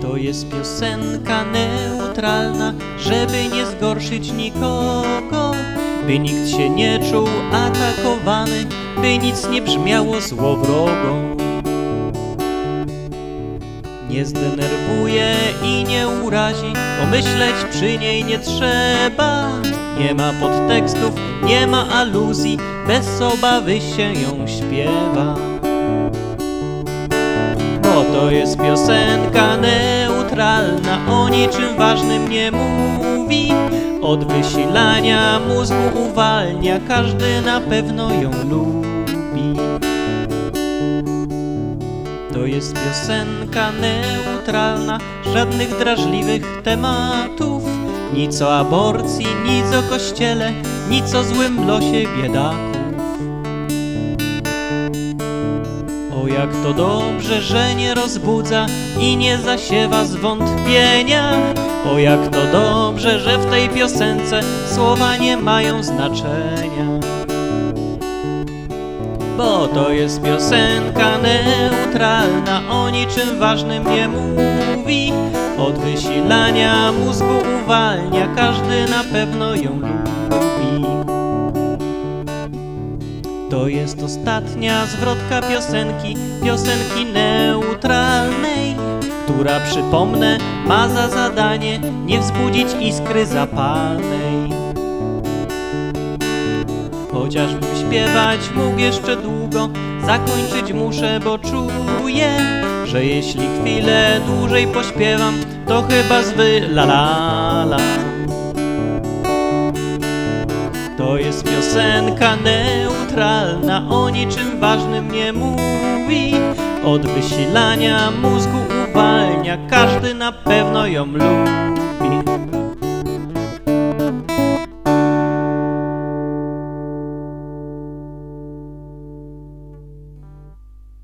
To jest piosenka neutralna, żeby nie zgorszyć nikogo, by nikt się nie czuł atakowany, by nic nie brzmiało złowrogo. Nie zdenerwuje i nie urazi, pomyśleć przy niej nie trzeba. Nie ma podtekstów, nie ma aluzji, bez obawy się ją śpiewa. To jest piosenka neutralna, o niczym ważnym nie mówi. Od wysilania mózgu uwalnia, każdy na pewno ją lubi. To jest piosenka neutralna, żadnych drażliwych tematów. Nic o aborcji, nic o kościele, nic o złym losie biedaków. O jak to dobrze, że nie rozbudza i nie zasiewa zwątpienia. O jak to dobrze, że w tej piosence słowa nie mają znaczenia. Bo to jest piosenka neutralna, o niczym ważnym nie mówi. Od wysilania mózgu uwalnia, każdy na pewno ją lubi. To jest ostatnia zwrotka piosenki, piosenki neutralnej, która przypomnę ma za zadanie nie wzbudzić iskry zapalnej. Chociażbym śpiewać mógł jeszcze długo, zakończyć muszę, bo czuję, że jeśli chwilę dłużej pośpiewam, to chyba zwy la la la. To jest piosenka neutralna, o niczym ważnym nie mówi. Od wysilania mózgu uwalnia, każdy na pewno ją lubi.